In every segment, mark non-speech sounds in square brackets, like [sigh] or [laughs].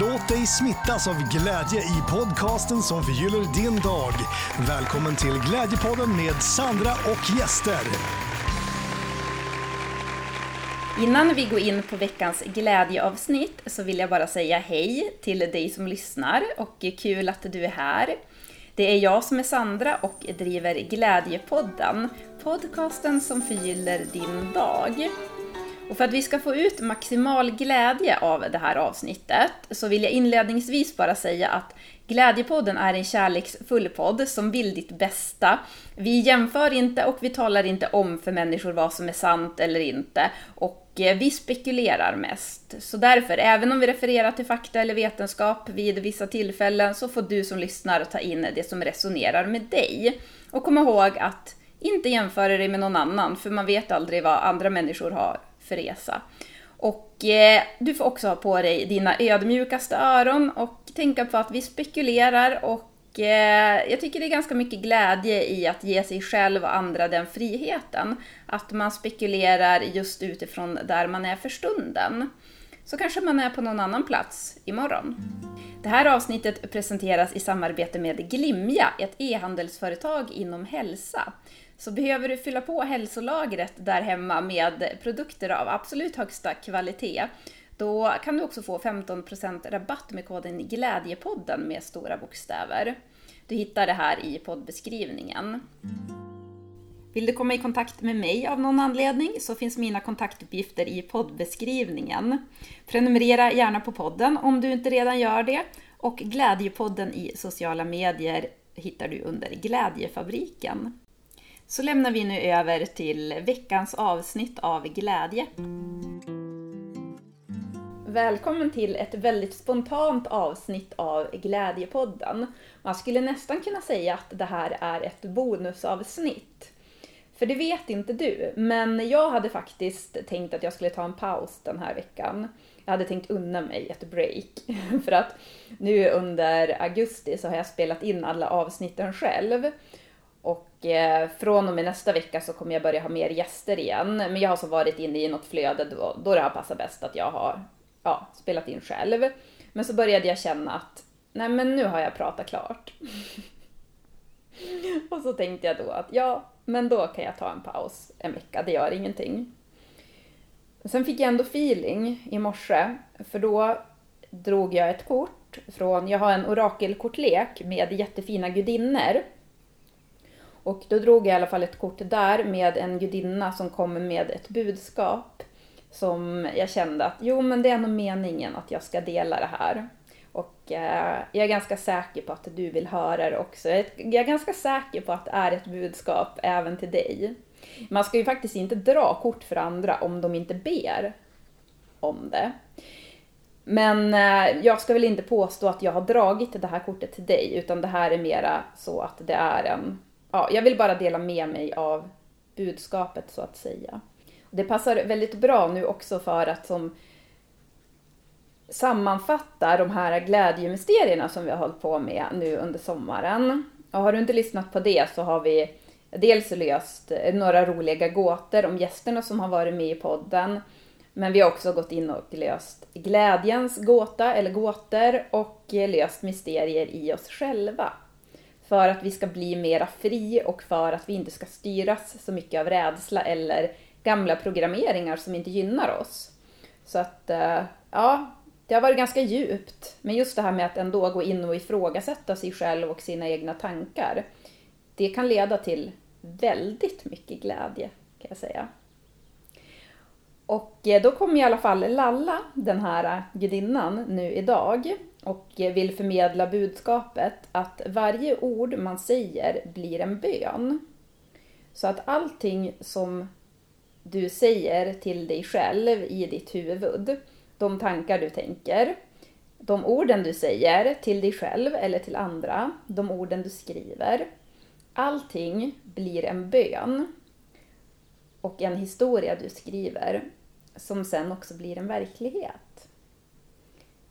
Låt dig smittas av glädje i podcasten som förgyller din dag. Välkommen till Glädjepodden med Sandra och gäster. Innan vi går in på veckans glädjeavsnitt så vill jag bara säga hej till dig som lyssnar och kul att du är här. Det är jag som är Sandra och driver Glädjepodden, podcasten som förgyller din dag. Och för att vi ska få ut maximal glädje av det här avsnittet så vill jag inledningsvis bara säga att Glädjepodden är en kärleksfull podd som vill ditt bästa. Vi jämför inte och vi talar inte om för människor vad som är sant eller inte. Och eh, vi spekulerar mest. Så därför, även om vi refererar till fakta eller vetenskap vid vissa tillfällen så får du som lyssnar ta in det som resonerar med dig. Och kom ihåg att inte jämföra dig med någon annan, för man vet aldrig vad andra människor har för resa. Och eh, du får också ha på dig dina ödmjukaste öron och tänka på att vi spekulerar och eh, jag tycker det är ganska mycket glädje i att ge sig själv och andra den friheten. Att man spekulerar just utifrån där man är för stunden. Så kanske man är på någon annan plats imorgon. Det här avsnittet presenteras i samarbete med Glimja, ett e-handelsföretag inom hälsa. Så behöver du fylla på hälsolagret där hemma med produkter av absolut högsta kvalitet, då kan du också få 15% rabatt med koden Glädjepodden med stora bokstäver. Du hittar det här i poddbeskrivningen. Vill du komma i kontakt med mig av någon anledning så finns mina kontaktuppgifter i poddbeskrivningen. Prenumerera gärna på podden om du inte redan gör det och Glädjepodden i sociala medier hittar du under Glädjefabriken. Så lämnar vi nu över till veckans avsnitt av Glädje. Välkommen till ett väldigt spontant avsnitt av Glädjepodden. Man skulle nästan kunna säga att det här är ett bonusavsnitt. För det vet inte du, men jag hade faktiskt tänkt att jag skulle ta en paus den här veckan. Jag hade tänkt unna mig ett break. [laughs] För att nu under augusti så har jag spelat in alla avsnitten själv. Och eh, från och med nästa vecka så kommer jag börja ha mer gäster igen. Men jag har så varit inne i något flöde då, då det har passat bäst att jag har ja, spelat in själv. Men så började jag känna att nej men nu har jag pratat klart. [laughs] och så tänkte jag då att ja, men då kan jag ta en paus en vecka, det gör ingenting. Sen fick jag ändå feeling i morse, för då drog jag ett kort från, jag har en orakelkortlek med jättefina gudinnor. Och då drog jag i alla fall ett kort där med en gudinna som kommer med ett budskap som jag kände att jo men det är nog meningen att jag ska dela det här. Och eh, jag är ganska säker på att du vill höra det också. Jag är ganska säker på att det är ett budskap även till dig. Man ska ju faktiskt inte dra kort för andra om de inte ber om det. Men eh, jag ska väl inte påstå att jag har dragit det här kortet till dig, utan det här är mera så att det är en... Ja, jag vill bara dela med mig av budskapet så att säga. Det passar väldigt bra nu också för att som sammanfatta de här glädjemysterierna som vi har hållit på med nu under sommaren. Och har du inte lyssnat på det så har vi dels löst några roliga gåtor om gästerna som har varit med i podden. Men vi har också gått in och löst glädjens gåta eller gåtor och löst mysterier i oss själva. För att vi ska bli mera fri och för att vi inte ska styras så mycket av rädsla eller gamla programmeringar som inte gynnar oss. Så att, eh, ja, det har varit ganska djupt. Men just det här med att ändå gå in och ifrågasätta sig själv och sina egna tankar. Det kan leda till väldigt mycket glädje, kan jag säga. Och eh, då kommer i alla fall Lalla, den här gudinnan, nu idag och vill förmedla budskapet att varje ord man säger blir en bön. Så att allting som du säger till dig själv i ditt huvud, de tankar du tänker, de orden du säger till dig själv eller till andra, de orden du skriver, allting blir en bön och en historia du skriver som sen också blir en verklighet.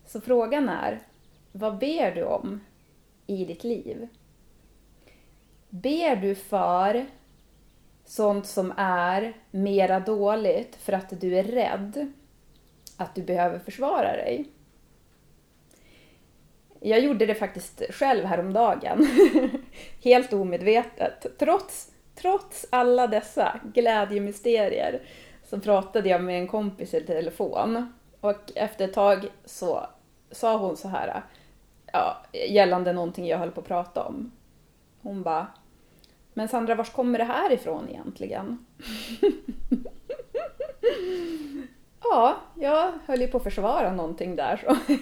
Så frågan är, vad ber du om i ditt liv? Ber du för sånt som är mera dåligt för att du är rädd att du behöver försvara dig? Jag gjorde det faktiskt själv häromdagen. [laughs] Helt omedvetet. Trots, trots alla dessa glädjemysterier så pratade jag med en kompis i telefon. Och efter ett tag så sa hon så här, ja, gällande någonting jag höll på att prata om. Hon bara, men Sandra, var kommer det här ifrån egentligen? [laughs] ja, jag höll ju på att försvara någonting där. Så. [laughs]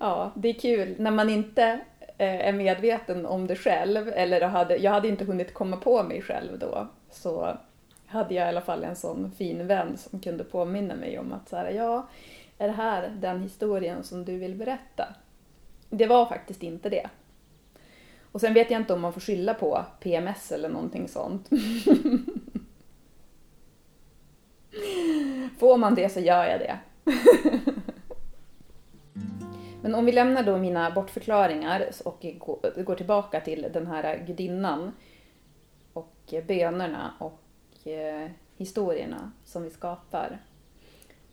ja, det är kul när man inte eh, är medveten om det själv, eller hade, jag hade inte hunnit komma på mig själv då, så hade jag i alla fall en sån fin vän som kunde påminna mig om att så här, ja, är det här den historien som du vill berätta? Det var faktiskt inte det. Och sen vet jag inte om man får skylla på PMS eller någonting sånt. [laughs] Får man det så gör jag det. [laughs] Men om vi lämnar då mina bortförklaringar och går tillbaka till den här gudinnan och bönerna och eh, historierna som vi skapar.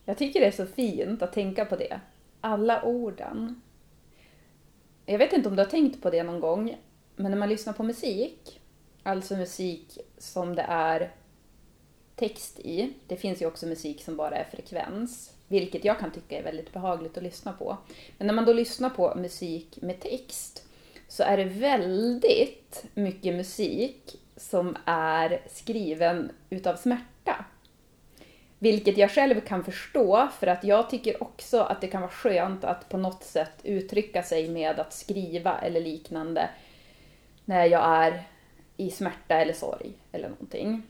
Jag tycker det är så fint att tänka på det. Alla orden. Jag vet inte om du har tänkt på det någon gång, men när man lyssnar på musik, alltså musik som det är text i, det finns ju också musik som bara är frekvens, vilket jag kan tycka är väldigt behagligt att lyssna på. Men när man då lyssnar på musik med text så är det väldigt mycket musik som är skriven utav smärta. Vilket jag själv kan förstå, för att jag tycker också att det kan vara skönt att på något sätt uttrycka sig med att skriva eller liknande när jag är i smärta eller sorg eller någonting.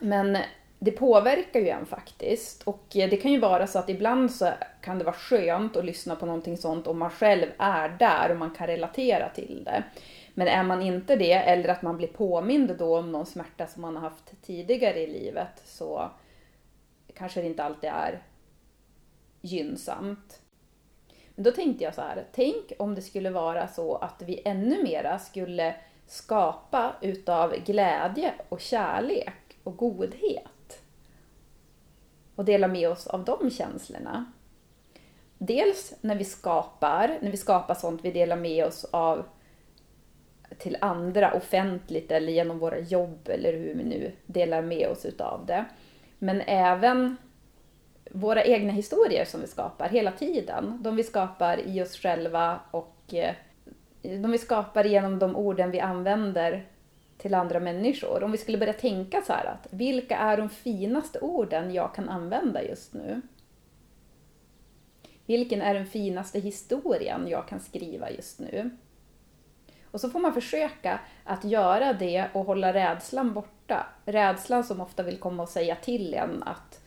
Men det påverkar ju en faktiskt. Och det kan ju vara så att ibland så kan det vara skönt att lyssna på någonting sånt om man själv är där och man kan relatera till det. Men är man inte det, eller att man blir påmind då om någon smärta som man har haft tidigare i livet, så kanske det inte alltid är gynnsamt. Men då tänkte jag så här, tänk om det skulle vara så att vi ännu mera skulle skapa utav glädje och kärlek och godhet. Och dela med oss av de känslorna. Dels när vi skapar, när vi skapar sånt vi delar med oss av till andra offentligt eller genom våra jobb eller hur vi nu delar med oss utav det. Men även våra egna historier som vi skapar hela tiden. De vi skapar i oss själva och eh, de vi skapar genom de orden vi använder till andra människor. Om vi skulle börja tänka så här att vilka är de finaste orden jag kan använda just nu? Vilken är den finaste historien jag kan skriva just nu? Och så får man försöka att göra det och hålla rädslan borta. Rädslan som ofta vill komma och säga till en att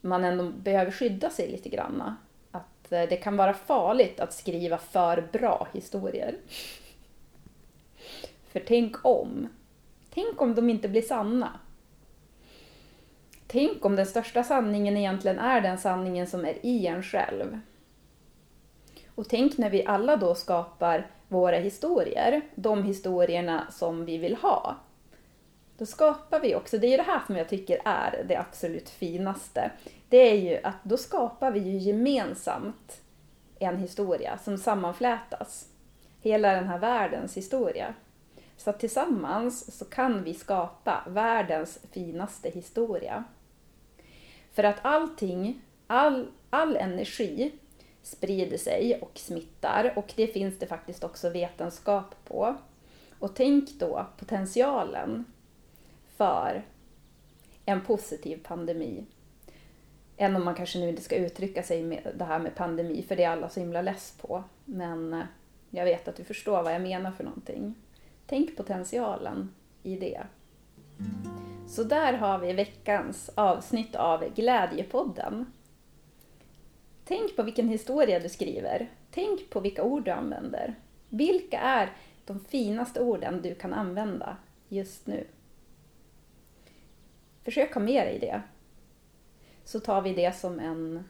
man ändå behöver skydda sig lite grann. Att eh, det kan vara farligt att skriva för bra historier. För tänk om. Tänk om de inte blir sanna. Tänk om den största sanningen egentligen är den sanningen som är i en själv. Och tänk när vi alla då skapar våra historier, de historierna som vi vill ha. Då skapar vi också, det är ju det här som jag tycker är det absolut finaste. Det är ju att då skapar vi ju gemensamt en historia som sammanflätas. Hela den här världens historia. Så att tillsammans så kan vi skapa världens finaste historia. För att allting, all, all energi sprider sig och smittar och det finns det faktiskt också vetenskap på. Och tänk då potentialen för en positiv pandemi. Än om man kanske nu inte ska uttrycka sig med det här med pandemi, för det är alla så himla less på. Men eh, jag vet att du förstår vad jag menar för någonting. Tänk potentialen i det. Så där har vi veckans avsnitt av Glädjepodden. Tänk på vilken historia du skriver. Tänk på vilka ord du använder. Vilka är de finaste orden du kan använda just nu? Försök ha med dig det. Så tar vi det som en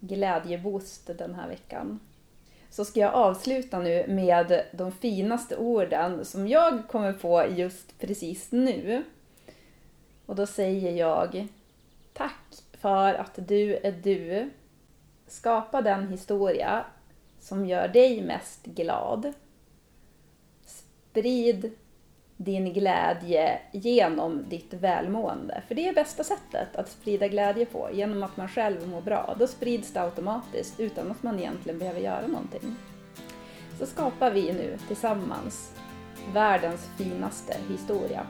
glädjeboost den här veckan. Så ska jag avsluta nu med de finaste orden som jag kommer på just precis nu. Och då säger jag Tack för att du är du. Skapa den historia som gör dig mest glad. Sprid din glädje genom ditt välmående. För det är bästa sättet att sprida glädje på, genom att man själv mår bra. Då sprids det automatiskt utan att man egentligen behöver göra någonting. Så skapar vi nu tillsammans världens finaste historia.